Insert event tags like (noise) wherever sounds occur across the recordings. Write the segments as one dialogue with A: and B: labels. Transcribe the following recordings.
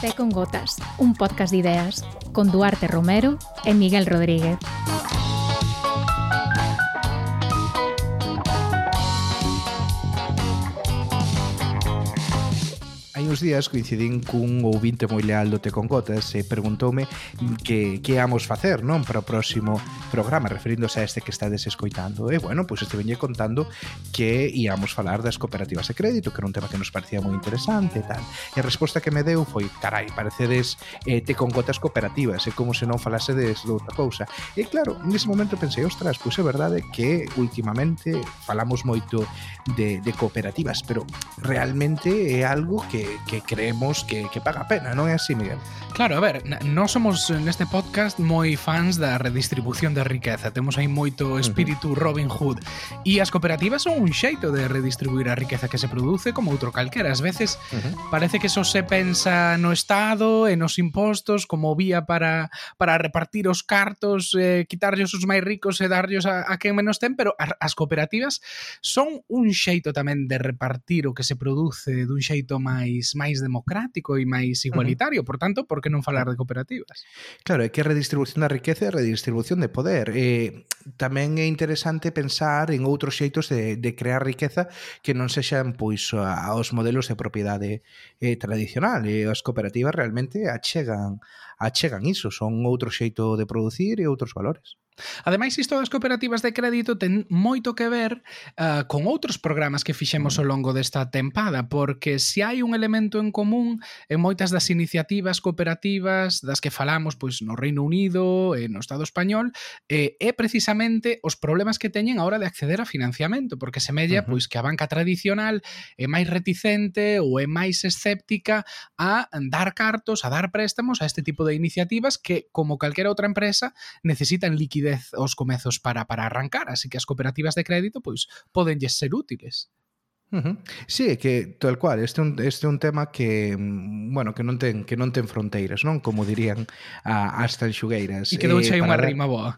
A: Té con Gotas, un podcast de ideas con Duarte Romero e Miguel Rodríguez.
B: outros días coincidín cun ouvinte moi leal do Te con Gotas e preguntoume que, que íamos facer non para o próximo programa, referíndose a este que estades escoitando. E, bueno, pois pues este venlle contando que íamos falar das cooperativas de crédito, que era un tema que nos parecía moi interesante e tal. E a resposta que me deu foi, carai, parecedes eh, Te con Gotas cooperativas, e como se non falase de outra cousa. E claro, nese momento pensei, ostras, pois é verdade que últimamente falamos moito de, de cooperativas, pero realmente é algo que, que creemos que, que paga a pena, non é así, Miguel?
C: Claro, a ver, non somos neste podcast moi fans da redistribución da riqueza, temos aí moito espírito uh -huh. Robin Hood, e as cooperativas son un xeito de redistribuir a riqueza que se produce como outro calquera, ás veces uh -huh. parece que só se pensa no Estado e nos impostos como vía para, para repartir os cartos, eh, quitarllos os máis ricos e darllos a, a quen menos ten, pero as cooperativas son un xeito tamén de repartir o que se produce dun xeito máis máis democrático e máis igualitario, uh -huh. por tanto, por que non falar de cooperativas?
B: Claro, é que a redistribución da riqueza e a redistribución de poder. Eh, tamén é interesante pensar en outros xeitos de, de crear riqueza que non sexan pois aos modelos de propiedade eh, tradicional e as cooperativas realmente achegan achegan iso, son outro xeito de producir e outros valores.
C: Ademais, isto das cooperativas de crédito ten moito que ver uh, con outros programas que fixemos mm. ao longo desta tempada, porque se hai un elemento en común en moitas das iniciativas cooperativas das que falamos pois no Reino Unido e no Estado Español, eh, é precisamente os problemas que teñen a hora de acceder a financiamento, porque semella uh -huh. pois que a banca tradicional é máis reticente ou é máis escéptica a dar cartos, a dar préstamos a este tipo de de iniciativas que, como calquera outra empresa, necesitan liquidez os comezos para, para arrancar, así que as cooperativas de crédito pois podenlles ser útiles.
B: Uh -huh. Sí, que tal cual, este é un, este é un tema que, mm, bueno, que non ten que non ten fronteiras, non? Como dirían a, as tanxugueiras.
C: E que douche eh, unha rima boa.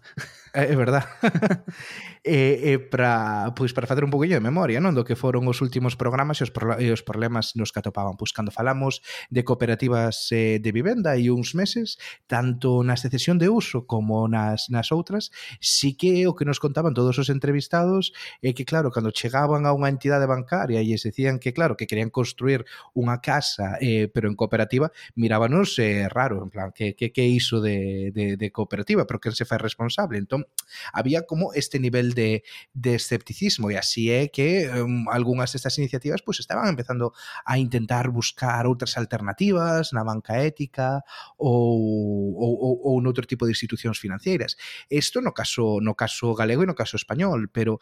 B: Eh, é eh, verdad. (laughs) e, e para pois para facer un poquillo de memoria, non, do que foron os últimos programas e os, e os problemas nos que atopaban, pois cando falamos de cooperativas eh, de vivenda e uns meses, tanto na secesión de uso como nas nas outras, si que o que nos contaban todos os entrevistados é que claro, cando chegaban a unha entidade bancaria e lles decían que claro, que querían construir unha casa eh, pero en cooperativa, mirábanos eh, raro, en plan, que que que iso de, de, de cooperativa, pero que se fai responsable. Entón, había como este nivel de, de escepticismo e así é que um, algunhas destas iniciativas pois estaban empezando a intentar buscar outras alternativas na banca ética ou, ou, ou, ou noutro tipo de institucións financeiras. Isto no caso no caso galego e no caso español, pero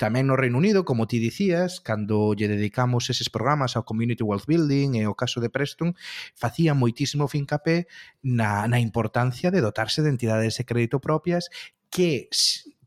B: tamén no Reino Unido, como ti dicías, cando lle dedicamos eses programas ao Community Wealth Building e o caso de Preston, facía moitísimo fincapé na, na importancia de dotarse de entidades de crédito propias que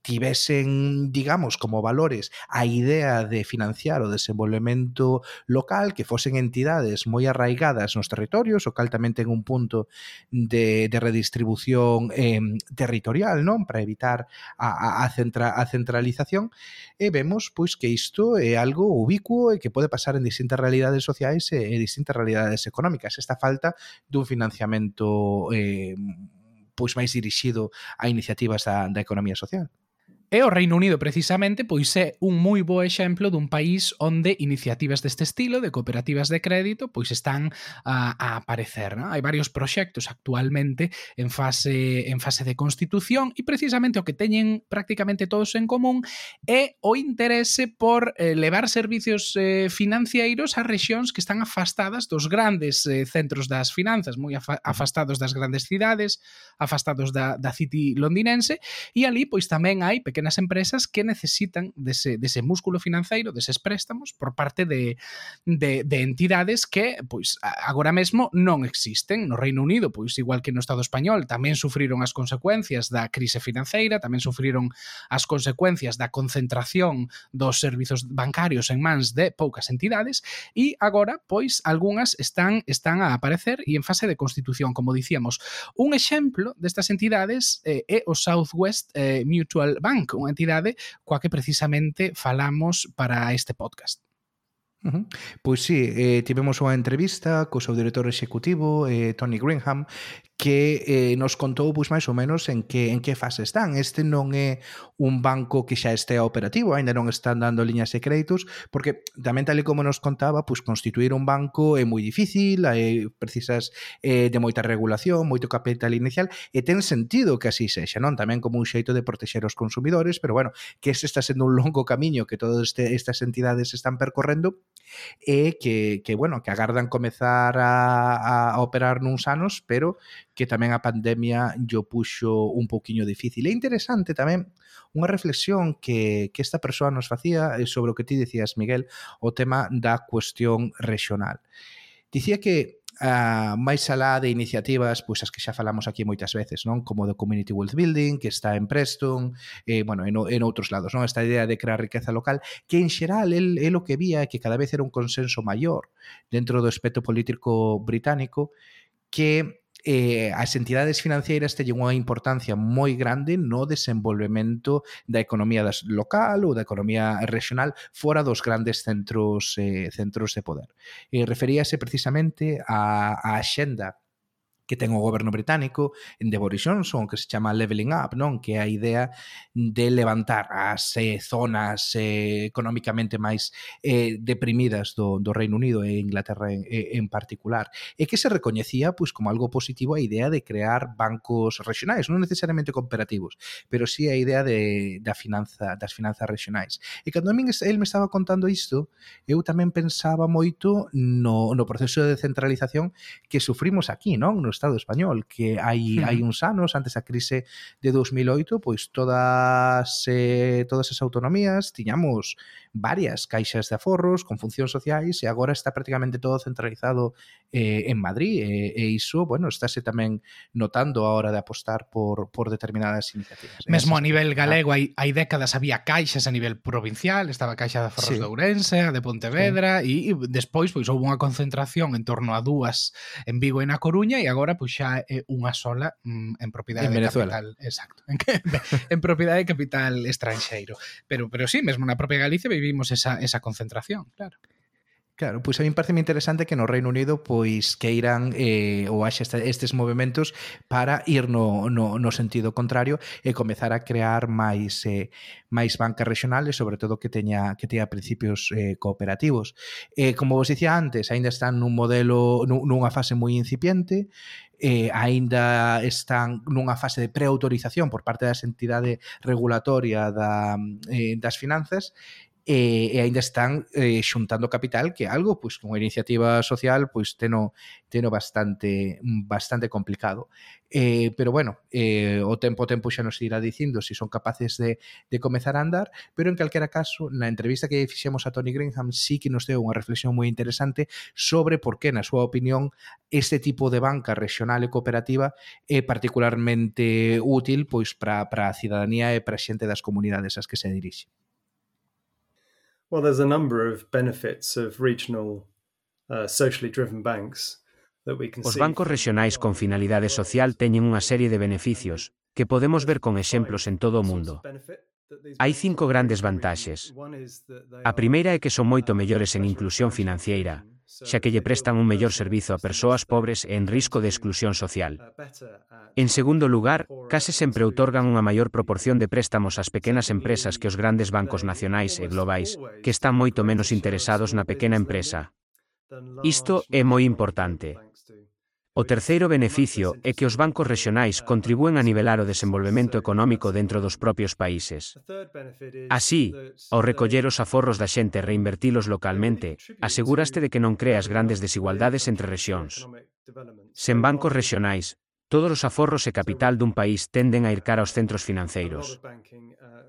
B: tivesen, digamos, como valores a idea de financiar o desenvolvemento local, que fosen entidades moi arraigadas nos territorios, o cal tamén ten un punto de, de redistribución eh, territorial, non? Para evitar a, a, a, centra, a centralización, e vemos pois que isto é algo ubicuo e que pode pasar en distintas realidades sociais e, e distintas realidades económicas. Esta falta dun financiamento eh, pois máis dirixido a iniciativas da, da economía social.
C: E o Reino Unido precisamente pois é un moi bo exemplo dun país onde iniciativas deste estilo de cooperativas de crédito pois están a, a aparecer, non? Hai varios proxectos actualmente en fase en fase de constitución e precisamente o que teñen prácticamente todos en común é o interese por eh, levar servicios eh, financeiros a rexións que están afastadas dos grandes eh, centros das finanzas, moi afastados das grandes cidades, afastados da, da City londinense e ali pois tamén hai pequenos pequenas empresas que necesitan dese, dese músculo financeiro, deses préstamos por parte de, de, de entidades que pois agora mesmo non existen no Reino Unido, pois igual que no Estado español, tamén sufriron as consecuencias da crise financeira, tamén sufriron as consecuencias da concentración dos servizos bancarios en mans de poucas entidades. E agora pois algunhas están están a aparecer e en fase de constitución, como dicíamos. Un exemplo destas entidades eh, é o Southwest eh, Mutual Bank, unha entidade coa que precisamente falamos para este podcast.
B: Uh -huh. Pois sí, eh, tivemos unha entrevista co seu director executivo, eh, Tony Greenham, que eh, nos contou pois máis ou menos en que en que fase están. Este non é un banco que xa estea operativo, aínda non están dando liñas de créditos, porque tamén tal como nos contaba, pois constituir un banco é moi difícil, hai precisas eh, de moita regulación, moito capital inicial, e ten sentido que así sexa, non? Tamén como un xeito de protexer os consumidores, pero bueno, que ese está sendo un (laughs) longo camiño que todas este, estas entidades están percorrendo e que, que bueno, que agardan comezar a, a operar nuns anos, pero que tamén a pandemia yo puxo un pouquiño difícil. É interesante tamén unha reflexión que, que esta persoa nos facía eh, sobre o que ti dicías, Miguel, o tema da cuestión regional. Dicía que Uh, máis alá de iniciativas pois as que xa falamos aquí moitas veces, non? Como do Community Wealth Building, que está en Preston, eh, bueno, en, en outros lados, non? Esta idea de crear riqueza local, que en xeral el, el o que vía é que cada vez era un consenso maior dentro do aspecto político británico que eh, as entidades financeiras teñen unha importancia moi grande no desenvolvemento da economía das local ou da economía regional fora dos grandes centros eh, centros de poder. E referíase precisamente á, á axenda que ten o goberno británico de Boris Johnson, que se chama Leveling Up, non? Que é a idea de levantar as eh, zonas eh, económicamente máis eh, deprimidas do, do Reino Unido e Inglaterra en, eh, en particular. E que se recoñecía pois como algo positivo a idea de crear bancos regionais, non necesariamente cooperativos, pero sí a idea de, da finanza das finanzas regionais. E cando a min el me estaba contando isto, eu tamén pensaba moito no, no proceso de centralización que sufrimos aquí, non? Nos Estado español, que hai, hmm. hai uns anos, antes da crise de 2008, pois todas eh, todas as autonomías tiñamos varias caixas de aforros con funcións sociais e agora está prácticamente todo centralizado eh, en Madrid e, e iso, bueno, estáse tamén notando a hora de apostar por, por determinadas iniciativas.
C: Eh, mesmo a nivel ah. galego hai, hai décadas había caixas a nivel provincial, estaba a Caixa de Aforros sí. de Ourense, a de Pontevedra sí. e, e despois pois houve unha concentración en torno a dúas en Vigo e na Coruña e agora pois xa é unha sola mm, en propiedade
B: en Venezuela.
C: capital, exacto, (laughs) en, en propiedade de capital estranxeiro. Pero pero si sí, mesmo na propia Galicia vivimos esa, esa concentración, claro.
B: Claro, pois a min parece interesante que no Reino Unido pois queiran eh, ou haxa estes movimentos para ir no, no, no sentido contrario eh, e comezar a crear máis eh, máis bancas regionales, sobre todo que teña que teña principios eh, cooperativos. Eh, como vos dicía antes, aínda están nun modelo nunha fase moi incipiente, eh, aínda están nunha fase de preautorización por parte da entidade regulatoria da, eh, das finanzas e, e aínda están eh, xuntando capital que algo, pois con iniciativa social, pois teno teno bastante bastante complicado. Eh, pero bueno, eh, o tempo tempo xa nos irá dicindo se si son capaces de, de comezar a andar, pero en calquera caso, na entrevista que fixemos a Tony Greenham sí que nos deu unha reflexión moi interesante sobre por que, na súa opinión, este tipo de banca regional e cooperativa é particularmente útil pois para a cidadanía e para a xente das comunidades ás que se dirixe.
D: Well, there's a number of benefits of regional uh, socially driven banks that we can
E: Os bancos regionais con finalidade social teñen unha serie de beneficios que podemos ver con exemplos en todo o mundo. Hai cinco grandes vantaxes. A primeira é que son moito mellores en inclusión financiera, xa que lle prestan un mellor servizo a persoas pobres e en risco de exclusión social. En segundo lugar, case sempre outorgan unha maior proporción de préstamos ás pequenas empresas que os grandes bancos nacionais e globais, que están moito menos interesados na pequena empresa. Isto é moi importante. O terceiro beneficio é que os bancos rexionais contribúen a nivelar o desenvolvemento económico dentro dos propios países. Así, ao recoller os aforros da xente e reinvertilos localmente, aseguraste de que non creas grandes desigualdades entre rexións. Sen bancos rexionais, todos os aforros e capital dun país tenden a ir cara aos centros financeiros.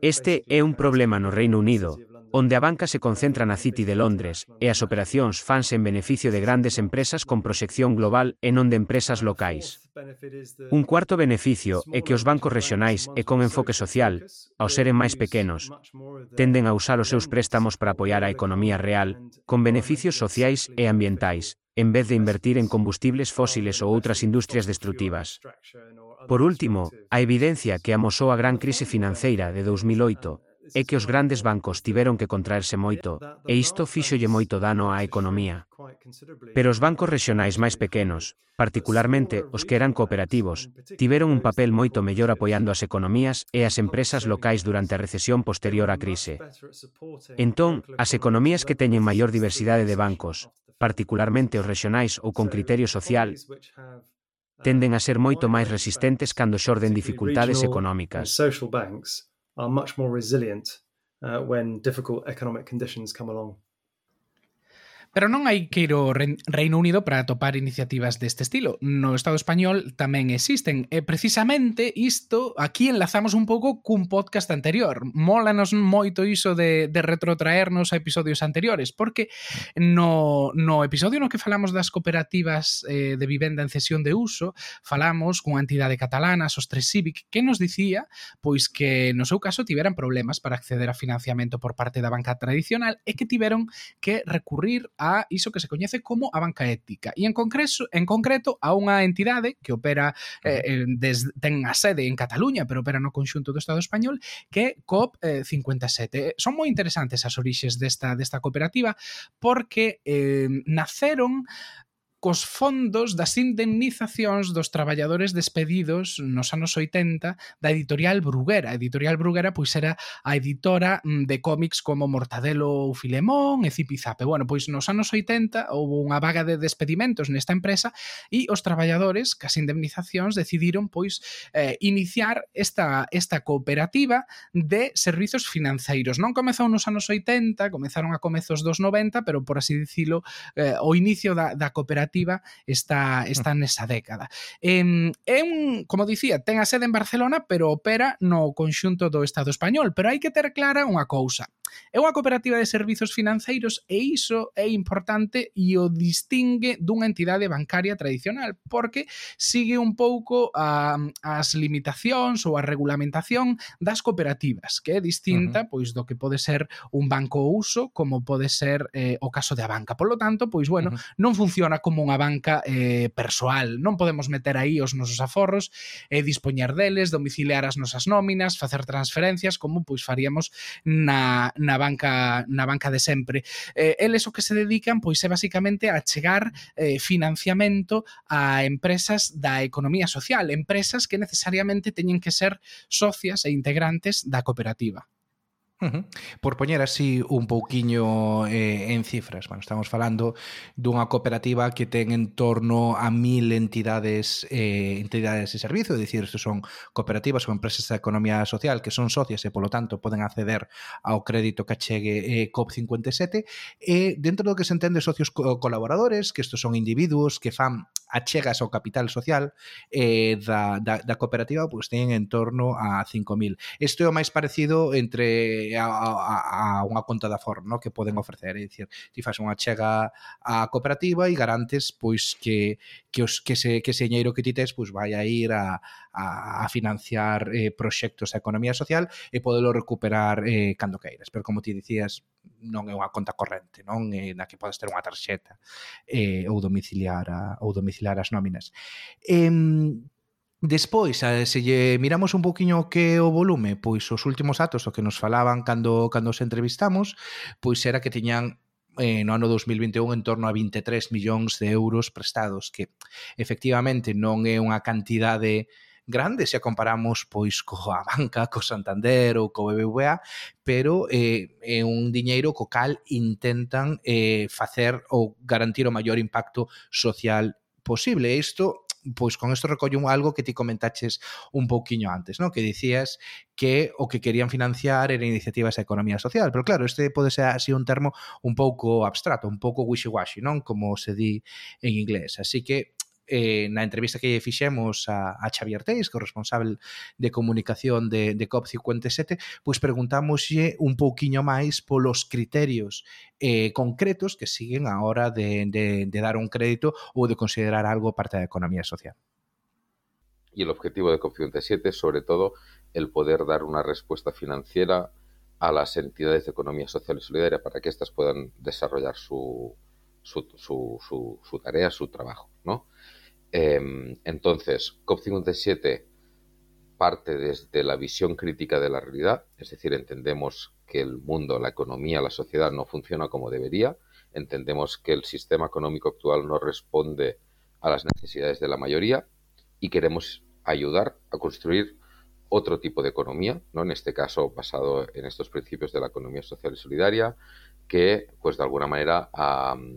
E: Este é un problema no Reino Unido, onde a banca se concentra na City de Londres, e as operacións fanse en beneficio de grandes empresas con proxección global e non de empresas locais. Un cuarto beneficio é que os bancos rexionais e con enfoque social, ao seren máis pequenos, tenden a usar os seus préstamos para apoiar a economía real, con beneficios sociais e ambientais, en vez de invertir en combustibles fósiles ou outras industrias destructivas. Por último, a evidencia que amosou a gran crise financeira de 2008 é que os grandes bancos tiveron que contraerse moito, e isto fíxolle moito dano á economía. Pero os bancos rexionais máis pequenos, particularmente os que eran cooperativos, tiveron un papel moito mellor apoiando as economías e as empresas locais durante a recesión posterior á crise. Entón, as economías que teñen maior diversidade de bancos, particularmente os rexionais ou con criterio social, tenden a ser moito máis resistentes cando xorden dificultades económicas. Are much more resilient uh, when difficult economic conditions come along.
C: Pero non hai que ir ao Reino Unido para atopar iniciativas deste estilo. No Estado español tamén existen. E precisamente isto aquí enlazamos un pouco cun podcast anterior. Mólanos moito iso de, de retrotraernos a episodios anteriores, porque no, no episodio no que falamos das cooperativas eh, de vivenda en cesión de uso, falamos cunha entidade catalana, Sostre Civic, que nos dicía pois que no seu caso tiveran problemas para acceder a financiamento por parte da banca tradicional e que tiveron que recurrir a a iso que se coñece como a banca ética e en concreto en concreto a unha entidade que opera eh, des, ten a sede en Cataluña, pero opera no conxunto do Estado español, que é COP eh, 57. Eh, son moi interesantes as orixes desta desta cooperativa porque eh, naceron cos fondos das indemnizacións dos traballadores despedidos nos anos 80 da editorial Bruguera. A editorial Bruguera pois era a editora mm, de cómics como Mortadelo ou Filemón e Zipizape. Bueno, pois nos anos 80 houve unha vaga de despedimentos nesta empresa e os traballadores, cas indemnizacións, decidiron pois eh, iniciar esta, esta cooperativa de servizos financeiros. Non comezou nos anos 80, comezaron a comezos dos 90, pero por así dicilo, eh, o inicio da, da cooperativa creativa está está nesa década. Eh, é un, como dicía, ten a sede en Barcelona, pero opera no conxunto do Estado español, pero hai que ter clara unha cousa. É unha cooperativa de servizos financeiros e iso é importante e o distingue dunha entidade bancaria tradicional, porque sigue un pouco a, as limitacións ou a regulamentación das cooperativas, que é distinta uh -huh. pois do que pode ser un banco uso, como pode ser eh, o caso da banca. Por lo tanto, pois bueno, uh -huh. non funciona como unha banca eh, persoal. Non podemos meter aí os nosos aforros e eh, dispoñer deles, domiciliar as nosas nóminas, facer transferencias como pois faríamos na, na banca na banca de sempre. Eh, eles o que se dedican pois é basicamente a chegar eh, financiamento a empresas da economía social, empresas que necesariamente teñen que ser socias e integrantes da cooperativa.
B: Uh -huh. Por poñer así un pouquiño eh, en cifras, bueno, estamos falando dunha cooperativa que ten en torno a mil entidades eh, entidades de servicio, é dicir, isto son cooperativas ou empresas da economía social que son socias e, polo tanto, poden acceder ao crédito que achegue eh, COP57 e dentro do que se entende socios co colaboradores, que estos son individuos que fan achegas ao capital social eh, da, da, da cooperativa pois teñen en torno a 5.000. Isto é o máis parecido entre a, a, a unha conta da Ford, no? que poden ofrecer, é dicir, ti faz unha chega á cooperativa e garantes pois que que os que se que ese dinheiro que ti tes pois vai a ir a a, a financiar eh, proxectos a economía social e podelo recuperar eh, cando queiras. Pero como ti dicías, non é unha conta corrente, non é na que podes ter unha tarxeta eh, ou domiciliar a, ou domiciliar as nóminas. Eh, Despois, se lle miramos un poquinho que o volume, pois os últimos datos o que nos falaban cando cando os entrevistamos, pois era que tiñan eh, no ano 2021 en torno a 23 millóns de euros prestados, que efectivamente non é unha cantidade de grande se a comparamos pois coa banca, co Santander ou co BBVA, pero eh, é un diñeiro co cal intentan eh, facer ou garantir o maior impacto social posible. Isto pois con isto recollo algo que ti comentaches un pouquiño antes, ¿no? que dicías que o que querían financiar era iniciativas de economía social, pero claro, este pode ser así un termo un pouco abstracto, un pouco wishy-washy, non? Como se di en inglés. Así que eh, na entrevista que fixemos a, Xavier Teis, que responsable de comunicación de, de COP57, pois preguntámoslle un pouquiño máis polos criterios eh, concretos que siguen a hora de dar un crédito ou de considerar algo parte da economía social.
F: Y el objetivo de COP57 es sobre todo el poder dar una respuesta financiera a las entidades de economía social y solidaria para que éstas puedan desarrollar su, su, su, su, tarea, su trabajo. ¿no? Eh, entonces, COP57 parte desde la visión crítica de la realidad, es decir, entendemos que el mundo, la economía, la sociedad no funciona como debería, entendemos que el sistema económico actual no responde a las necesidades de la mayoría y queremos ayudar a construir otro tipo de economía, ¿no? en este caso basado en estos principios de la economía social y solidaria, que pues de alguna manera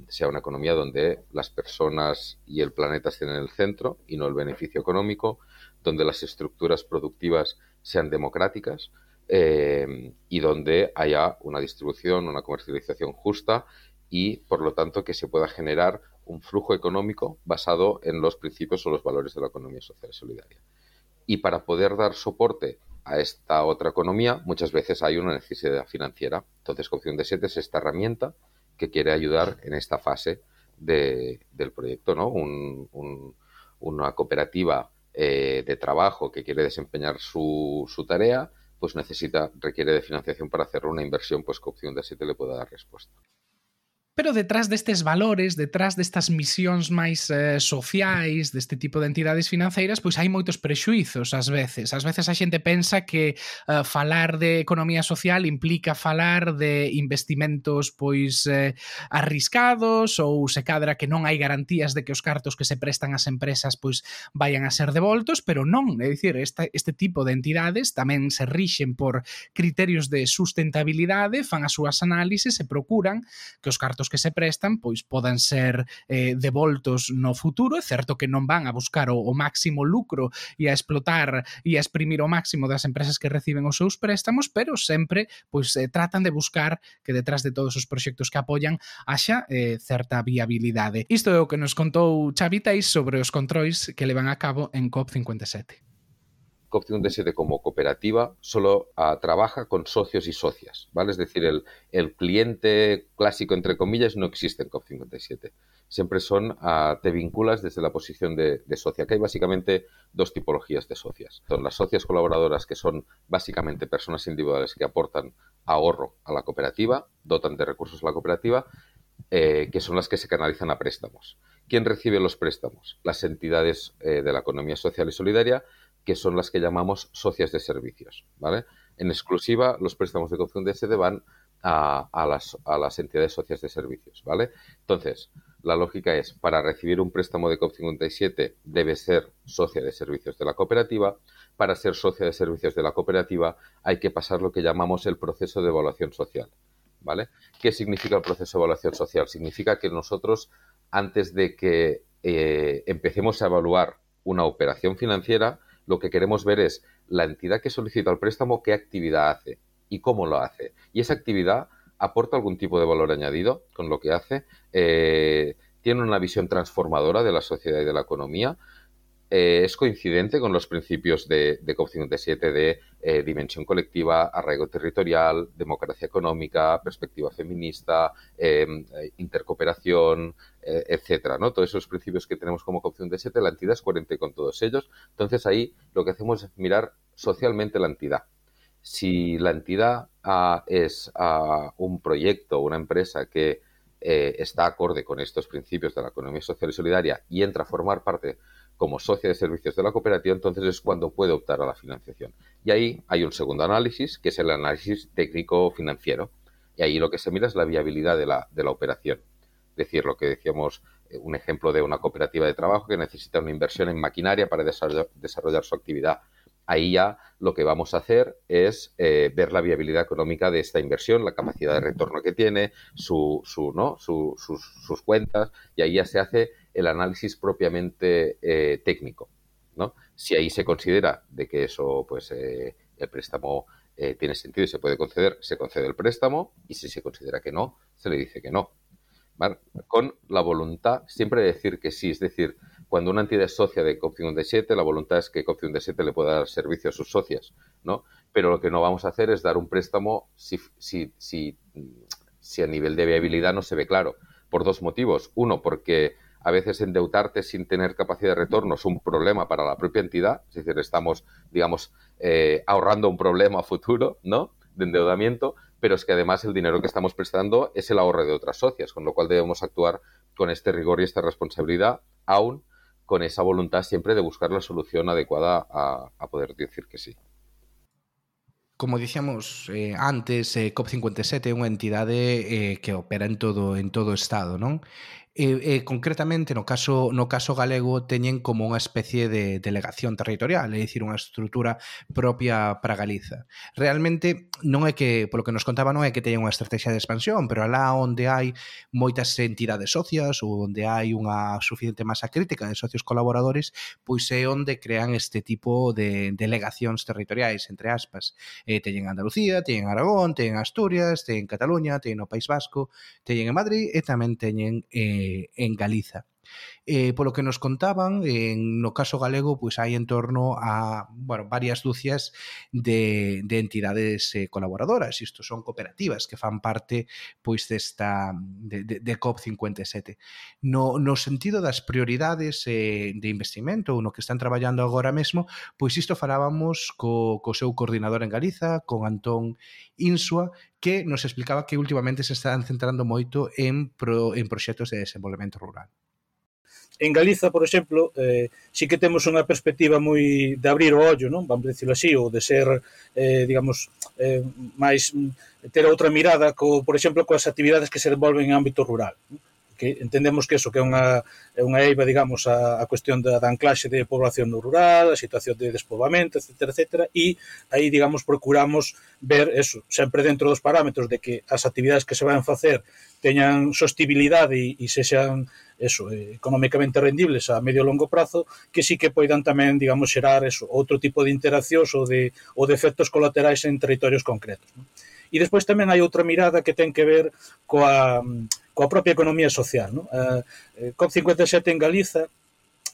F: sea una economía donde las personas y el planeta estén en el centro y no el beneficio económico, donde las estructuras productivas sean democráticas eh, y donde haya una distribución, una comercialización justa y por lo tanto que se pueda generar un flujo económico basado en los principios o los valores de la economía social y solidaria. Y para poder dar soporte a esta otra economía, muchas veces hay una necesidad financiera. Entonces, Copción de Siete es esta herramienta que quiere ayudar en esta fase de, del proyecto, ¿no? Un, un, una cooperativa eh, de trabajo que quiere desempeñar su, su, tarea, pues necesita, requiere de financiación para hacer una inversión, pues que Opción de 7 le pueda dar respuesta.
C: Pero detrás destes valores, detrás destas misións máis eh, sociais, deste tipo de entidades financeiras, pois hai moitos prexuizos ás veces. Ás veces a xente pensa que eh, falar de economía social implica falar de investimentos pois eh, arriscados ou se cadra que non hai garantías de que os cartos que se prestan ás empresas pois vayan a ser devoltos, pero non, é dicir, esta, este tipo de entidades tamén se rixen por criterios de sustentabilidade, fan as súas análises e procuran que os cartos recursos que se prestan pois podan ser eh, devoltos no futuro, é certo que non van a buscar o, o máximo lucro e a explotar e a exprimir o máximo das empresas que reciben os seus préstamos, pero sempre pois eh, tratan de buscar que detrás de todos os proxectos que apoian haxa eh, certa viabilidade. Isto é o que nos contou Xavi Teis sobre os controis que levan a cabo en COP57.
F: COP57 como cooperativa solo uh, trabaja con socios y socias, ¿vale? Es decir, el, cliente clásico, entre comillas, no existe en COP57. Siempre son, uh, te vinculas desde la posición de, de, socia, que hay básicamente dos tipologías de socias. Son las socias colaboradoras, que son básicamente personas individuales que aportan ahorro a la cooperativa, dotan de recursos a la cooperativa, eh, que son las que se canalizan a préstamos. ¿Quién recibe los préstamos? Las entidades eh, de la economía social y solidaria, que son las que llamamos socias de servicios. ¿vale? En exclusiva, los préstamos de Copción DSD van a, a, las, a, las, entidades socias de servicios. ¿vale? Entonces, la lógica es, para recibir un préstamo de COP57 debe ser socia de servicios de la cooperativa. Para ser socia de servicios de la cooperativa hay que pasar lo que llamamos el proceso de evaluación social. ¿Vale? ¿Qué significa el proceso de evaluación social? Significa que nosotros, antes de que eh, empecemos a evaluar una operación financiera, lo que queremos ver es la entidad que solicita el préstamo, qué actividad hace y cómo lo hace. Y esa actividad aporta algún tipo de valor añadido con lo que hace, eh, tiene una visión transformadora de la sociedad y de la economía, eh, es coincidente con los principios de, de COP57 de eh, dimensión colectiva, arraigo territorial, democracia económica, perspectiva feminista, em, eh, intercooperación, etcétera, ¿no? Todos esos principios que tenemos como COP57, la entidad es coherente con todos ellos. Entonces ahí lo que hacemos es mirar socialmente la entidad. Si la entidad es un proyecto, una empresa que está acorde con estos principios de la economía social y solidaria y entra a formar parte como socia de servicios de la cooperativa, entonces es cuando puede optar a la financiación. Y ahí hay un segundo análisis, que es el análisis técnico-financiero. Y ahí lo que se mira es la viabilidad de la, de la operación. Es decir, lo que decíamos, eh, un ejemplo de una cooperativa de trabajo que necesita una inversión en maquinaria para desarrollar, desarrollar su actividad. Ahí ya lo que vamos a hacer es eh, ver la viabilidad económica de esta inversión, la capacidad de retorno que tiene, su, su, ¿no? Su, sus, sus, cuentas, y ahí ya se hace el análisis propiamente eh, técnico. ¿no? Si ahí se considera de que eso, pues eh, el préstamo eh, tiene sentido y se puede conceder, se concede el préstamo, y si se considera que no, se le dice que no. Con la voluntad siempre de decir que sí, es decir, cuando una entidad es socia de COP57, la voluntad es que COP57 le pueda dar servicio a sus socias, ¿no? Pero lo que no vamos a hacer es dar un préstamo si, si, si, si a nivel de viabilidad no se ve claro, por dos motivos. Uno, porque a veces endeudarte sin tener capacidad de retorno es un problema para la propia entidad, es decir, estamos, digamos, eh, ahorrando un problema futuro, ¿no? De endeudamiento, pero es que además el dinero que estamos prestando es el ahorro de otras socias, con lo cual debemos actuar con este rigor y esta responsabilidad, aún con esa voluntad siempre de buscar la solución adecuada a, poder decir que sí.
B: Como dicíamos eh, antes, eh, COP57 é unha entidade eh, que opera en todo en todo estado, non? e, e concretamente no caso no caso galego teñen como unha especie de delegación territorial, é dicir, unha estrutura propia para Galiza. Realmente non é que, polo que nos contaba, non é que teñen unha estrategia de expansión, pero alá onde hai moitas entidades socias ou onde hai unha suficiente masa crítica de socios colaboradores, pois é onde crean este tipo de delegacións territoriais, entre aspas. Eh, teñen Andalucía, teñen Aragón, teñen Asturias, teñen Cataluña, teñen o País Vasco, teñen en Madrid e tamén teñen eh, en Galiza. Eh, polo que nos contaban, en, no caso galego, pois hai en torno a bueno, varias dúcias de, de entidades eh, colaboradoras. Isto son cooperativas que fan parte pois desta de, de, de COP57. No, no sentido das prioridades eh, de investimento no que están traballando agora mesmo, pois isto falábamos co, co seu coordinador en Galiza, con Antón Insua, que nos explicaba que últimamente se están centrando moito en, pro, en proxectos de desenvolvemento rural
G: en Galiza, por exemplo, eh, sí que temos unha perspectiva moi de abrir o ollo, non? Vamos dicirlo así, ou de ser, eh, digamos, eh, máis ter outra mirada, co, por exemplo, coas actividades que se desenvolven en ámbito rural. Non? que entendemos que eso que é unha é unha eiva, digamos, a, a cuestión da, da anclaxe de población no rural, a situación de despobamento, etc, etc, e aí, digamos, procuramos ver eso, sempre dentro dos parámetros de que as actividades que se van facer teñan sostibilidade e, e sexan eso, eh, económicamente rendibles a medio e longo prazo, que sí que poidan tamén, digamos, xerar eso, outro tipo de interaccións ou de, ou de efectos colaterais en territorios concretos. Non? E despois tamén hai outra mirada que ten que ver coa, coa propia economía social. Non? Eh, eh, COP57 en Galiza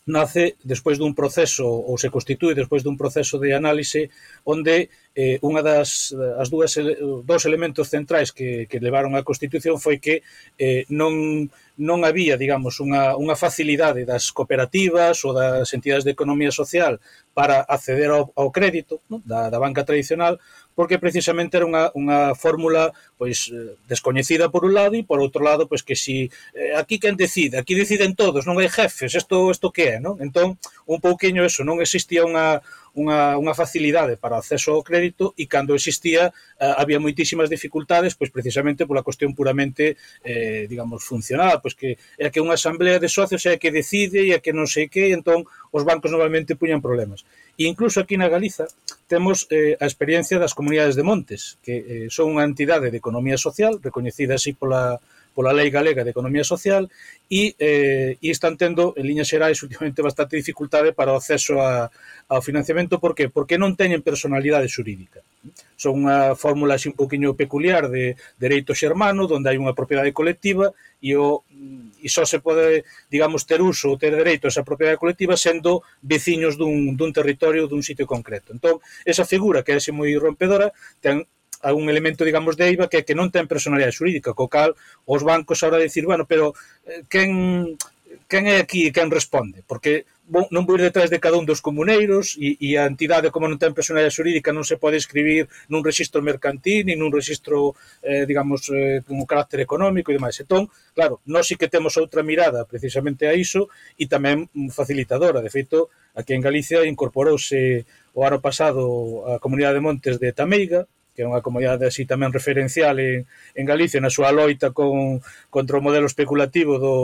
G: nace despois dun proceso ou se constitúe despois dun proceso de análise onde eh, unha das as dúas dos elementos centrais que, que levaron á Constitución foi que eh, non non había, digamos, unha, unha facilidade das cooperativas ou das entidades de economía social para acceder ao, ao crédito non? Da, da banca tradicional porque precisamente era unha, unha fórmula pois eh, descoñecida por un lado e por outro lado pois que si eh, aquí quen decide, aquí deciden todos, non hai jefes, isto isto que é, non? Entón, un pouquiño eso, non existía unha unha, unha facilidade para acceso ao crédito e cando existía eh, había moitísimas dificultades pois precisamente pola cuestión puramente eh, digamos funcional, pois que é que unha asamblea de socios é a que decide e a que non sei que, entón os bancos normalmente puñan problemas. E incluso aquí na Galiza temos eh, a experiencia das comunidades de montes, que eh, son unha entidade de economía social, recoñecida así pola, pola Lei Galega de Economía Social, e, eh, e están tendo, en liñas xerais, (laughs) últimamente bastante dificultade para o acceso a, ao financiamento. Por que? Porque non teñen personalidade xurídica. Son unha fórmula así un poquinho peculiar de dereito xermano, onde hai unha propiedade colectiva e o e só se pode, digamos, ter uso ou ter dereito a esa propiedade colectiva sendo veciños dun, dun territorio dun sitio concreto. Entón, esa figura que é así moi rompedora ten algún un elemento, digamos, de IVA que é que non ten personalidade xurídica, co cal os bancos ahora dicir, bueno, pero eh, quen quen é aquí e quen responde? Porque bon, non vou ir detrás de cada un dos comuneiros e, e a entidade, como non ten personalidade xurídica, non se pode escribir nun registro mercantil ni nun registro, eh, digamos, eh, con carácter económico e demais. Entón, claro, nós sí que temos outra mirada precisamente a iso e tamén facilitadora. De feito, aquí en Galicia incorporouse o ano pasado a Comunidade de Montes de Tameiga, que é unha comunidade así tamén referencial en, en Galicia na súa loita con, contra o modelo especulativo do,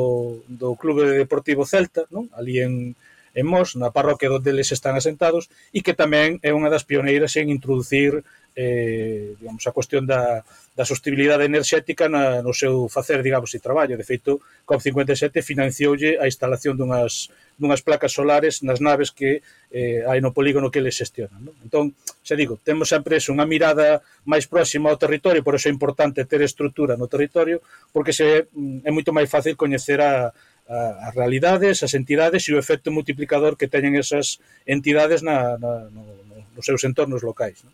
G: do Clube Deportivo Celta, non? ali en, en Mos, na parroquia onde eles están asentados, e que tamén é unha das pioneiras en introducir eh, digamos, a cuestión da, da sostibilidade enerxética na, no seu facer, digamos, e traballo. De feito, COP57 financioulle a instalación dunhas, dunhas placas solares nas naves que eh, hai no polígono que eles xestionan. Non? Entón, xa digo, temos sempre unha mirada máis próxima ao territorio, por iso é importante ter estrutura no territorio, porque se mm, é moito máis fácil coñecer a, as realidades, as entidades e o efecto multiplicador que teñen esas entidades na, na, no, nos seus entornos locais. Non?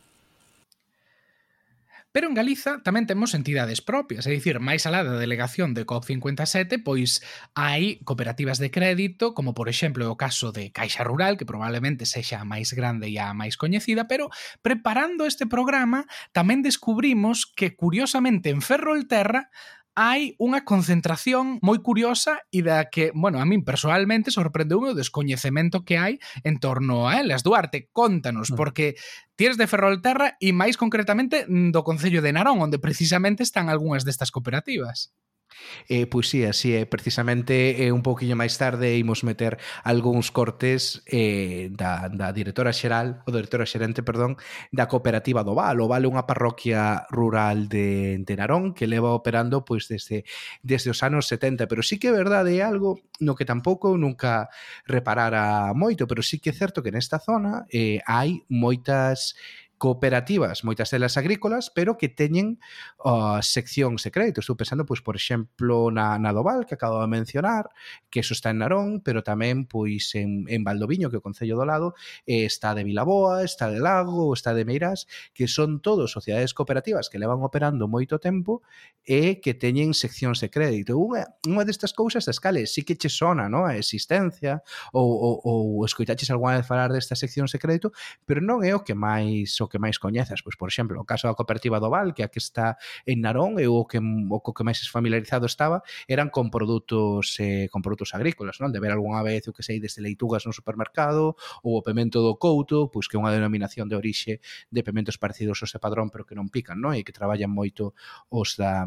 C: Pero en Galiza tamén temos entidades propias, é dicir, máis alá da delegación de COP57, pois hai cooperativas de crédito, como por exemplo o caso de Caixa Rural, que probablemente sexa a máis grande e a máis coñecida, pero preparando este programa tamén descubrimos que curiosamente en Ferrolterra hai unha concentración moi curiosa e da que, bueno, a min personalmente sorprendeu o descoñecemento que hai en torno a elas. Duarte, contanos, mm. porque tires de Ferrolterra e máis concretamente do Concello de Narón, onde precisamente están algunhas destas cooperativas.
B: Eh, pois sí, así é, precisamente eh, un pouquiño máis tarde imos meter algúns cortes eh, da, da directora xeral, o directora xerente, perdón, da cooperativa do Val. O Val é unha parroquia rural de, de Narón que leva operando pois desde, desde os anos 70, pero sí que é verdade é algo no que tampouco nunca reparara moito, pero sí que é certo que nesta zona eh, hai moitas cooperativas, moitas delas agrícolas, pero que teñen uh, seccións de crédito. Estou pensando, pois, por exemplo, na, na Doval, que acabo de mencionar, que eso está en Narón, pero tamén pois en, en Valdoviño, que é o Concello do Lado, eh, está de Vilaboa, está de Lago, está de Meirás, que son todos sociedades cooperativas que levan operando moito tempo e que teñen seccións de crédito. Unha, unha destas cousas das cales sí que che sona no? a existencia ou, ou, ou escoitaches algunha vez falar destas seccións de crédito, pero non é o que máis o que máis coñeces, pois por exemplo, o caso da cooperativa do Val, que aquí está en Narón, eu o que o que máis familiarizado estaba eran con produtos eh, con produtos agrícolas, non? De ver algunha vez o que sei desde leitugas no supermercado ou o pemento do couto, pois que é unha denominación de orixe de pementos parecidos aos de padrón, pero que non pican, non? E que traballan moito os da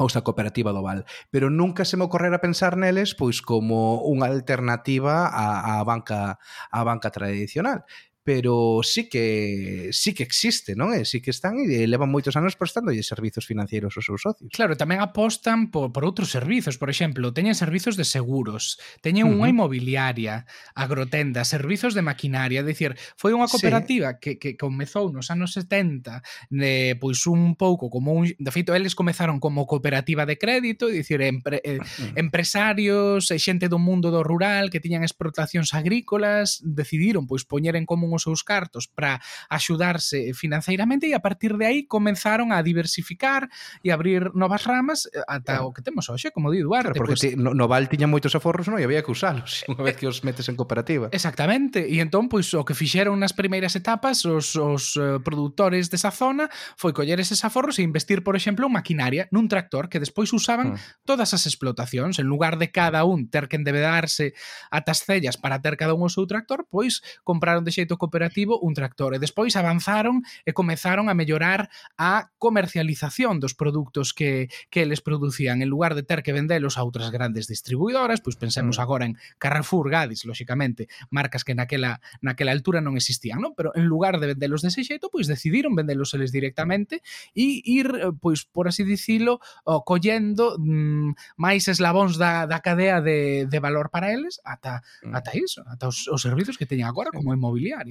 B: os da cooperativa do Val, pero nunca se me ocorrera pensar neles pois como unha alternativa á, á banca á banca tradicional pero sí que sí que existe, non é? Eh, sí que están e levan moitos anos prestándolle servizos financieros aos seus socios.
C: Claro, tamén apostan por, por outros servizos, por exemplo, teñen servizos de seguros, teñen unha uh -huh. inmobiliaria, agrotenda, servizos de maquinaria, é dicir, foi unha cooperativa sí. que, que comezou nos anos 70, de, pois un pouco como un, de feito eles comezaron como cooperativa de crédito, é dicir, empre, eh, uh -huh. empresarios, eh, xente do mundo do rural que tiñan explotacións agrícolas, decidiron pois poñer en común os seus cartos para axudarse financeiramente e a partir de aí comenzaron a diversificar e abrir novas ramas eh, ata claro. o que temos hoxe, como di Duarte.
B: Claro, porque pues, ti,
C: no,
B: no Val tiña moitos aforros non e había que usalos (laughs) unha vez que os metes en cooperativa.
C: Exactamente, e entón pois o que fixeron nas primeiras etapas os, os uh, produtores desa zona foi coller eses aforros e investir, por exemplo, en maquinaria, nun tractor que despois usaban mm. todas as explotacións, en lugar de cada un ter que endebedarse atas cellas para ter cada un o seu tractor, pois compraron de xeito cooperativo un tractor. E despois avanzaron e comezaron a mellorar a comercialización dos produtos que, que eles producían. En lugar de ter que vendelos a outras grandes distribuidoras, pois pensemos mm. agora en Carrefour, Gadis, lóxicamente, marcas que naquela, naquela altura non existían, non? Pero en lugar de vendelos dese xeito, pois decidiron vendelos eles directamente e ir, pois, por así dicilo, collendo mmm, máis eslabóns da, da cadea de, de valor para eles ata, mm. ata iso, ata os, os servizos que teñen agora como inmobiliario.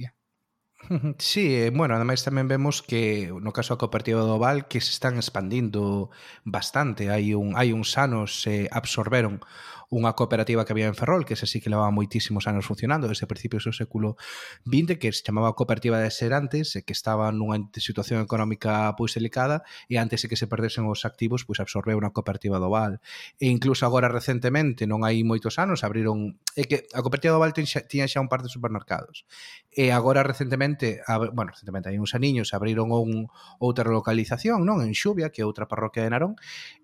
B: Sí, eh, bueno, ademais tamén vemos que no caso da cooperativa do Val que se están expandindo bastante, hai un hai uns anos se eh, absorberon unha cooperativa que había en Ferrol, que se sí que levaba moitísimos anos funcionando desde principios do século XX, que se chamaba Cooperativa de Serantes, e eh, que estaba nunha situación económica pois delicada, e antes de que se perdesen os activos, pois absorbeu unha cooperativa do Val. E incluso agora recentemente, non hai moitos anos, abriron... É que a cooperativa do Val tiña xa un par de supermercados. E agora recentemente, ab... bueno, recentemente hai uns aniños, abriron un outra localización, non? En Xubia, que é outra parroquia de Narón,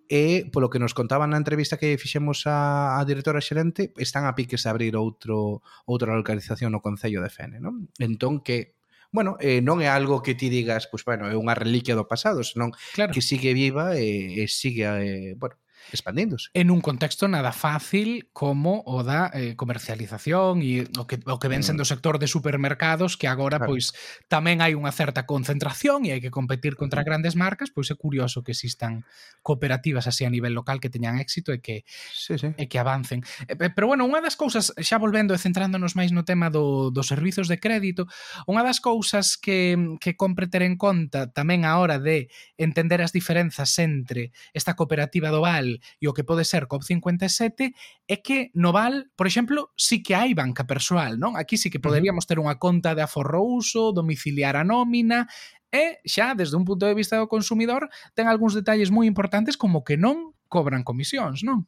B: e polo que nos contaban na entrevista que fixemos a, a directora xerente, están a piques de abrir outro outra localización no Concello de Fene, non? Entón que bueno, eh, non é algo que ti digas, pois pues, bueno, é unha reliquia do pasado, senón claro. que sigue viva e, e sigue eh, bueno, expandíndose.
C: En un contexto nada fácil como o da eh, comercialización e o que, o que ven mm. sendo o sector de supermercados que agora claro. pois tamén hai unha certa concentración e hai que competir contra mm. grandes marcas, pois é curioso que existan cooperativas así a nivel local que teñan éxito e que sí, sí. e que avancen. Eh, pero bueno, unha das cousas, xa volvendo e centrándonos máis no tema do, dos servizos de crédito, unha das cousas que, que compre ter en conta tamén a hora de entender as diferenzas entre esta cooperativa do Val E o que pode ser COP57 é que no Val, por exemplo, sí que hai banca persoal, non? Aquí sí que poderíamos ter unha conta de aforro uso, domiciliar a nómina, e xa desde un punto de vista do consumidor ten algúns detalles moi importantes como que non cobran comisións, non?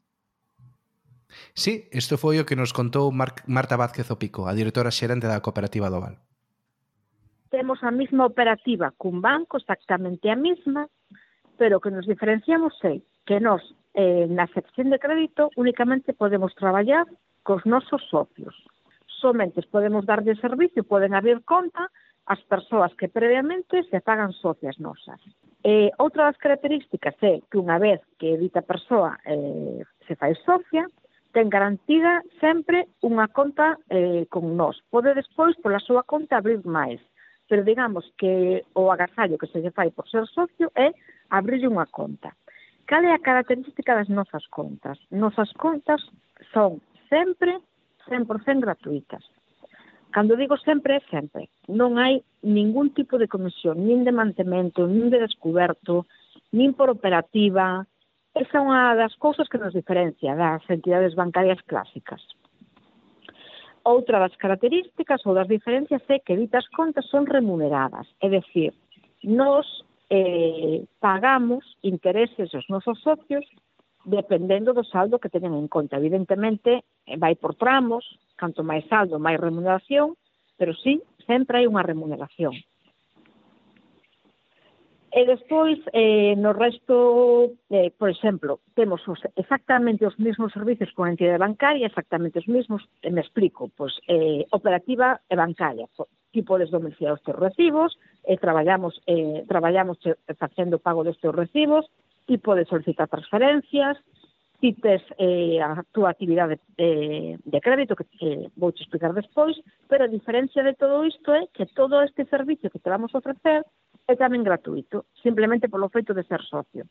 B: Sí, isto foi o que nos contou Mar Marta Vázquez Opico, a directora xerente da cooperativa do Val.
H: Temos a mesma operativa cun banco, exactamente a mesma, pero que nos diferenciamos é que nós eh, na sección de crédito únicamente podemos traballar cos nosos socios. Somente podemos darlle servicio, poden abrir conta as persoas que previamente se pagan socias nosas. Eh, outra das características é que unha vez que dita persoa eh, se fai socia, ten garantida sempre unha conta eh, con nós. Pode despois pola súa conta abrir máis, pero digamos que o agasallo que se lle fai por ser socio é abrir unha conta cal é a característica das nosas contas? Nosas contas son sempre 100% gratuitas. Cando digo sempre, é sempre. Non hai ningún tipo de comisión, nin de mantemento, nin de descoberto, nin por operativa. Esa é unha das cousas que nos diferencia das entidades bancarias clásicas. Outra das características ou das diferencias é que ditas contas son remuneradas, é dicir, nos eh, pagamos intereses aos nosos socios dependendo do saldo que teñen en conta. Evidentemente, eh, vai por tramos, canto máis saldo, máis remuneración, pero sí, sempre hai unha remuneración. E despois, eh, no resto, eh, por exemplo, temos os, exactamente os mesmos servizos con a entidade bancaria, exactamente os mesmos, eh, me explico, pois, eh, operativa e bancaria, tipo domiciliar os teus recibos, eh, traballamos, eh, traballamos facendo pago dos teus recibos, tipo de solicitar transferencias, ti tes eh, a túa actividade de, de crédito, que, eh, vou te explicar despois, pero a diferencia de todo isto é que todo este servicio que te vamos a ofrecer é tamén gratuito, simplemente polo feito de ser socio.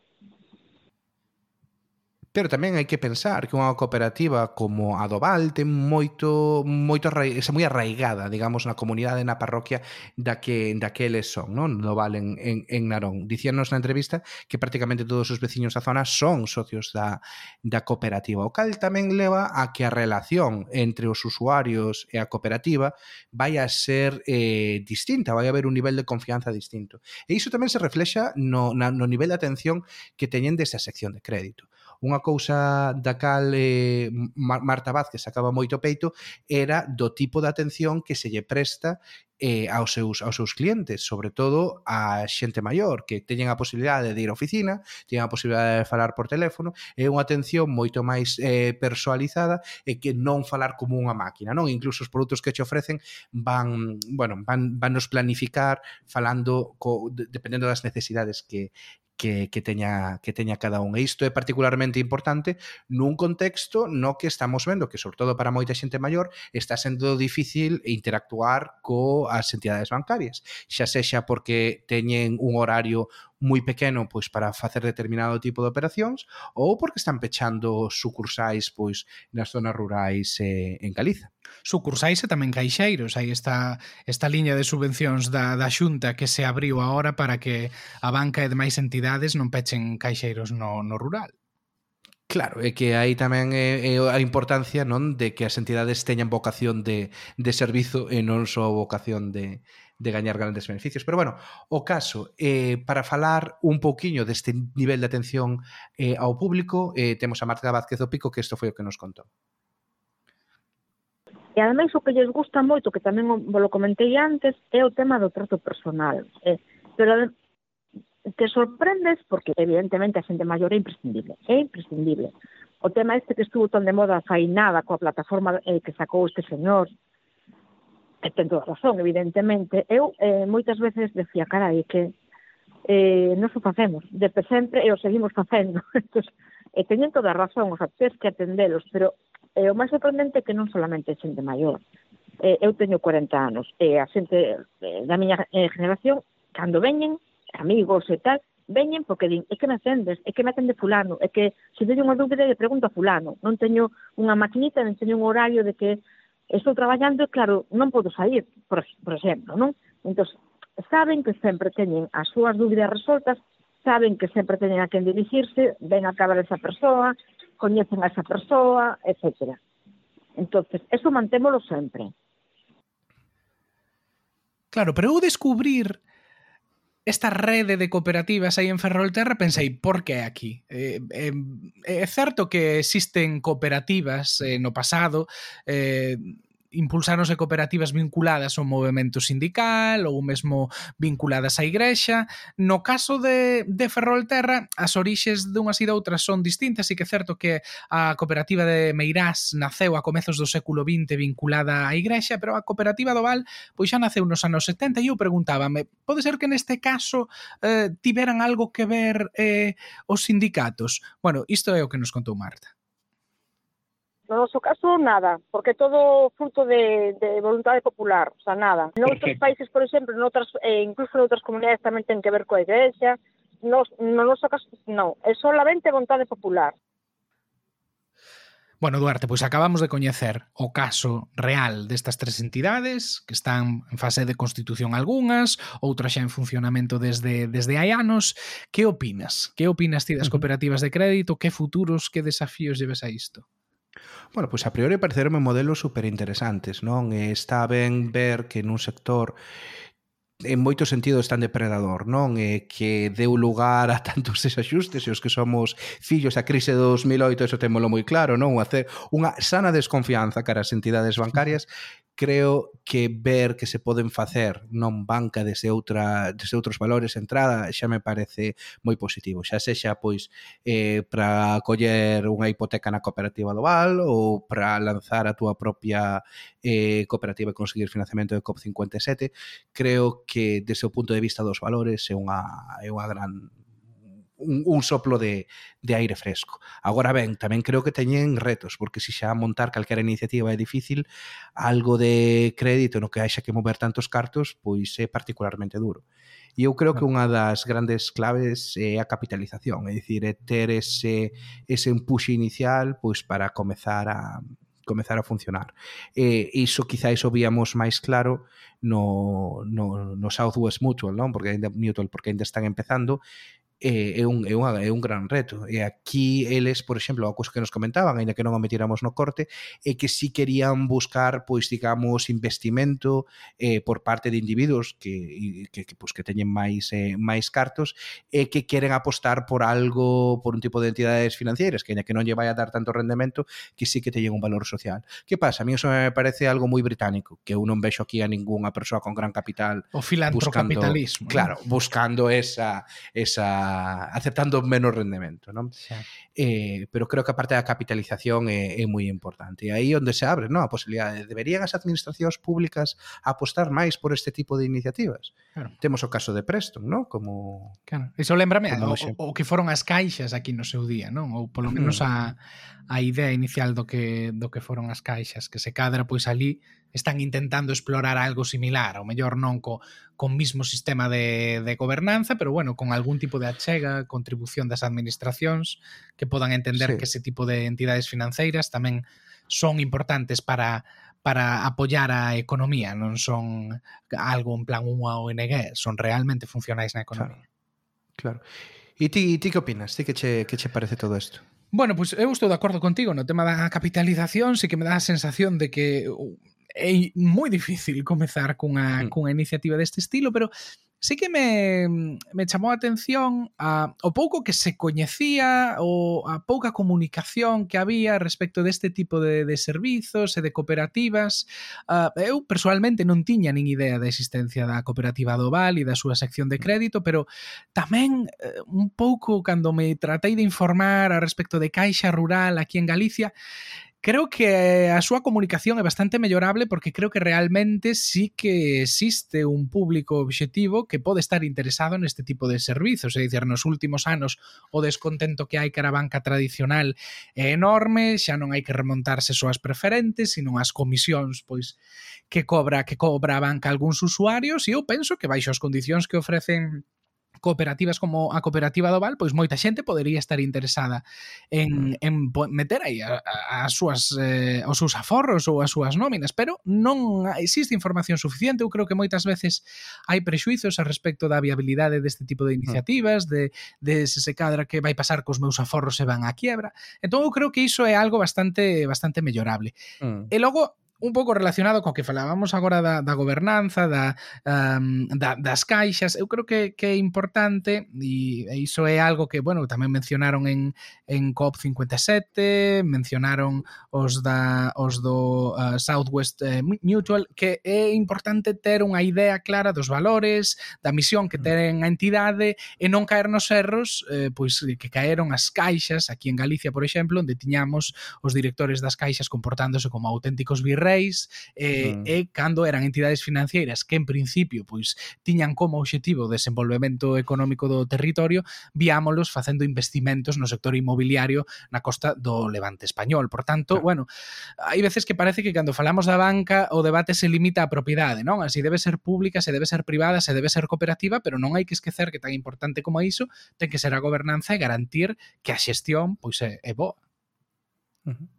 B: Pero tamén hai que pensar que unha cooperativa como a do Val ten moito, moito é moi arraigada, digamos, na comunidade, na parroquia da que, da que eles son, non? do Val en, en, en Narón. Dicíanos na entrevista que prácticamente todos os veciños da zona son socios da, da cooperativa, o cal tamén leva a que a relación entre os usuarios e a cooperativa vai a ser eh, distinta, vai a haber un nivel de confianza distinto. E iso tamén se reflexa no, na, no nivel de atención que teñen desa sección de crédito. Unha cousa da cal eh, Marta Vázquez sacaba moito peito era do tipo de atención que se lle presta eh, aos, seus, aos seus clientes, sobre todo a xente maior, que teñen a posibilidade de ir á oficina, teñen a posibilidade de falar por teléfono, é unha atención moito máis eh, personalizada e que non falar como unha máquina, non? Incluso os produtos que che ofrecen van, bueno, van, van nos planificar falando co, dependendo das necesidades que, que, que, teña, que teña cada un. E isto é particularmente importante nun contexto no que estamos vendo que, sobre todo para moita xente maior, está sendo difícil interactuar coas entidades bancarias. Xa sexa porque teñen un horario moi pequeno pois para facer determinado tipo de operacións ou porque están pechando sucursais pois nas zonas rurais eh, en Galiza.
C: Sucursais e tamén caixeiros, hai esta esta liña de subvencións da da Xunta que se abriu agora para que a banca e demais entidades non pechen caixeiros no no rural.
B: Claro, é que aí tamén é, é a importancia non de que as entidades teñan vocación de, de servizo e non só vocación de, de gañar grandes beneficios. Pero bueno, o caso, eh, para falar un pouquiño deste nivel de atención eh, ao público, eh, temos a Marta Vázquez do Pico, que isto foi o que nos contou.
H: E ademais o que lles gusta moito, que tamén lo comentei antes, é o tema do trato personal. Eh, pero te sorprendes porque evidentemente a xente maior é imprescindible, é imprescindible. O tema este que estuvo tan de moda fai nada coa plataforma eh, que sacou este señor, e ten toda razón, evidentemente. Eu eh, moitas veces decía, carai, que eh, non o facemos, desde sempre e o seguimos facendo. (laughs) Entón, e teñen toda a razón, os sea, que atendelos, pero eh, o máis sorprendente é que non solamente é xente maior. Eh, eu teño 40 anos, e eh, a xente eh, da miña eh, generación, cando veñen, amigos e tal, veñen porque din, é que me atendes, é que me atende fulano, é que se teño unha dúbida le pregunto a fulano, non teño unha maquinita, non teño un horario de que estou traballando, claro, non podo sair, por, por exemplo, non? Entón, saben que sempre teñen as súas dúbidas resoltas, saben que sempre teñen a quen dirixirse, ven a acabar esa persoa, coñecen a esa persoa, etcétera. Entonces, eso mantémolo sempre.
C: Claro, pero eu descubrir esta rede de cooperativas aí en Ferrolterra, pensei, por que aquí? Eh, eh, é certo que existen cooperativas eh, no pasado eh, impulsáronse cooperativas vinculadas ao movimento sindical ou mesmo vinculadas á igrexa. No caso de, de Ferrolterra, as orixes dunhas e doutras son distintas e que é certo que a cooperativa de Meirás naceu a comezos do século XX vinculada á igrexa, pero a cooperativa do Val pois xa naceu nos anos 70 e eu preguntábame, pode ser que neste caso eh, tiveran algo que ver eh, os sindicatos? Bueno, isto é o que nos contou Marta.
H: No noso caso, nada, porque todo fruto de, de voluntade popular, o sea, nada. outros países, por exemplo, noutras, eh, incluso outras comunidades tamén ten que ver coa igrexa, no, no noso caso, non, é solamente vontade popular.
C: Bueno, Duarte, pois acabamos de coñecer o caso real destas tres entidades que están en fase de constitución algunhas, outras xa en funcionamento desde desde hai anos. Que opinas? Que opinas ti das cooperativas de crédito? Que futuros, que desafíos lleves a isto?
B: Bueno, pois a priori pareceronme modelos super interesantes, non? Está ben ver que nun sector en moitos sentidos tan depredador, non? E que deu lugar a tantos (laughs) desajustes e os que somos fillos a crise de 2008, eso témolo moi claro, non? Hacer unha sana desconfianza cara ás entidades bancarias creo que ver que se poden facer non banca desde outra desde outros valores entrada xa me parece moi positivo. Xa sexa pois eh para coller unha hipoteca na cooperativa do Val ou para lanzar a túa propia eh cooperativa e conseguir financiamento de COP57, creo que desde o punto de vista dos valores é unha é unha gran un, un soplo de, de aire fresco. Agora ben, tamén creo que teñen retos, porque se xa montar calquera iniciativa é difícil, algo de crédito no que haxa que mover tantos cartos, pois é particularmente duro. E eu creo que unha das grandes claves é a capitalización, é dicir, é ter ese, ese empuxe inicial pois para comezar a comezar a funcionar. E iso quizáis o víamos máis claro no, no, no Southwest Mutual, non? Porque ainda, Mutual, porque ainda están empezando eh, é, un, é, unha, é un gran reto. E aquí eles, por exemplo, a cousa que nos comentaban, aínda que non o metiramos no corte, é que si querían buscar, pois, digamos, investimento eh, por parte de individuos que, que, que, pois, que teñen máis eh, máis cartos e que queren apostar por algo, por un tipo de entidades financeiras, que aínda que non lle vai a dar tanto rendemento, que sí que teñen un valor social. Que pasa? A mí eso me parece algo moi británico, que eu non vexo aquí a ningunha persoa con gran capital
C: o filantrocapitalismo.
B: Buscando. Claro, buscando esa esa aceptando menos rendemento. Non? Xa. Eh, pero creo que a parte da capitalización é, é moi importante. E aí onde se abre non? a posibilidade. Deberían as administracións públicas apostar máis por este tipo de iniciativas. Claro. Temos o caso de Preston, non? Como...
C: Claro. Iso lembrame o, o, o que foron as caixas aquí no seu día, non? Ou polo menos mm. a, a idea inicial do que, do que foron as caixas, que se cadra pois ali están intentando explorar algo similar, ao mellor non co, con mismo sistema de, de gobernanza, pero bueno, con algún tipo de achega, contribución das administracións que podan entender sí. que ese tipo de entidades financeiras tamén son importantes para para apoiar a economía, non son algo en plan unha ONG, son realmente funcionais na economía.
B: Claro. claro. E ti, ti que opinas? Ti que che, que che parece todo isto?
C: Bueno, pois pues eu estou de acordo contigo no tema da capitalización, sí que me dá a sensación de que é moi difícil comezar cunha, mm. cunha iniciativa deste estilo, pero sí que me, me chamou a atención a, o pouco que se coñecía ou a pouca comunicación que había respecto deste tipo de, de servizos e de cooperativas. Uh, eu, personalmente, non tiña nin idea da existencia da cooperativa do Val e da súa sección de crédito, pero tamén uh, un pouco cando me tratei de informar a respecto de Caixa Rural aquí en Galicia, Creo que a súa comunicación é bastante mellorable porque creo que realmente sí que existe un público obxectivo que pode estar interesado neste tipo de servizos, é dicir, nos últimos anos o descontento que hai cara a banca tradicional é enorme, xa non hai que remontarse só preferentes, sino as comisións pois que cobra que cobra a banca algúns usuarios e eu penso que baixo as condicións que ofrecen cooperativas como a cooperativa do Val, pois moita xente podería estar interesada en, mm. en meter aí as súas, eh, os seus aforros ou as súas nóminas, pero non existe información suficiente, eu creo que moitas veces hai prexuizos a respecto da viabilidade deste tipo de mm. iniciativas, de, de se se cadra que vai pasar cos meus aforros se van á quiebra, entón eu creo que iso é algo bastante bastante mellorable. Mm. E logo un pouco relacionado co que falábamos agora da, da gobernanza, da, um, da, das caixas, eu creo que, que é importante e, iso é algo que, bueno, tamén mencionaron en, en COP57, mencionaron os, da, os do uh, Southwest uh, Mutual, que é importante ter unha idea clara dos valores, da misión que mm. ten a entidade e non caer nos erros eh, pois que caeron as caixas aquí en Galicia, por exemplo, onde tiñamos os directores das caixas comportándose como auténticos virreis reis eh, mm. e cando eran entidades financeiras que en principio pois tiñan como obxectivo o desenvolvemento económico do territorio, viámolos facendo investimentos no sector inmobiliario na costa do Levante español. Por tanto, claro. bueno, hai veces que parece que cando falamos da banca o debate se limita á propiedade, non? Así debe ser pública, se debe ser privada, se debe ser cooperativa, pero non hai que esquecer que tan importante como iso ten que ser a gobernanza e garantir que a xestión pois é, é boa.
B: Uh -huh.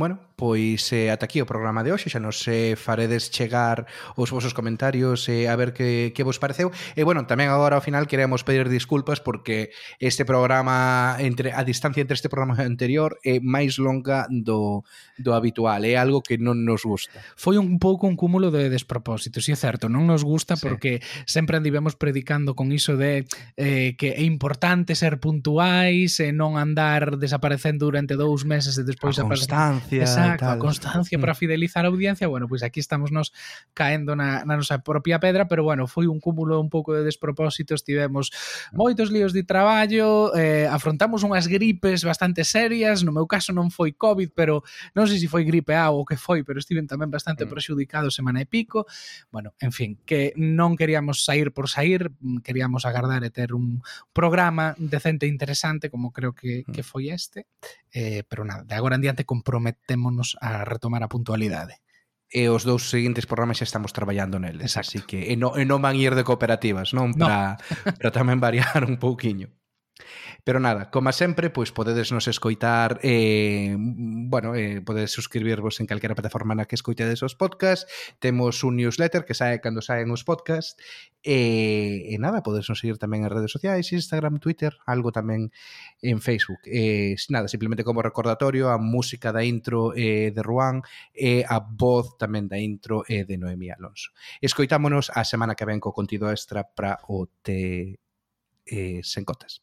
B: Bueno, pois eh, ata aquí o programa de hoxe, xa nos eh, faredes chegar os vosos comentarios eh, a ver que, que vos pareceu. E bueno, tamén agora ao final queremos pedir disculpas porque este programa, entre a distancia entre este programa anterior é máis longa do, do habitual, é algo que non nos gusta.
C: Foi un pouco un cúmulo de despropósitos, e é certo, non nos gusta sí. porque sempre andivemos predicando con iso de eh, que é importante ser puntuais e non andar desaparecendo durante dous meses e despois
B: a constancia
C: constancia. Exacto, tal. a constancia para mm. fidelizar a audiencia. Bueno, pois pues aquí estamos nos caendo na, na nosa propia pedra, pero bueno, foi un cúmulo un pouco de despropósitos, tivemos moitos líos de traballo, eh, afrontamos unhas gripes bastante serias, no meu caso non foi COVID, pero non sei se foi gripe A ou que foi, pero estiven tamén bastante mm. prexudicado semana e pico. Bueno, en fin, que non queríamos sair por sair, queríamos agardar e ter un programa decente e interesante como creo que, mm. que foi este, eh, pero nada, de agora en diante compromet temonos a retomar a puntualidade
B: e os dous seguintes programas xa estamos traballando neles, Exacto. así que e non, e non van ir de cooperativas, non, para no. para tamén variar un pouquiño. Pero nada, como sempre, pois podedes nos escoitar eh, bueno, eh, podedes suscribirvos en calquera plataforma na que escoitedes os podcasts temos un newsletter que sae cando saen os podcasts e, eh, e nada, podedes nos seguir tamén en redes sociais Instagram, Twitter, algo tamén en Facebook. Eh, nada, simplemente como recordatorio a música da intro eh, de Ruán e a voz tamén da intro eh, de Noemí Alonso. Escoitámonos a semana que ven co contido extra para o te eh, sen cotas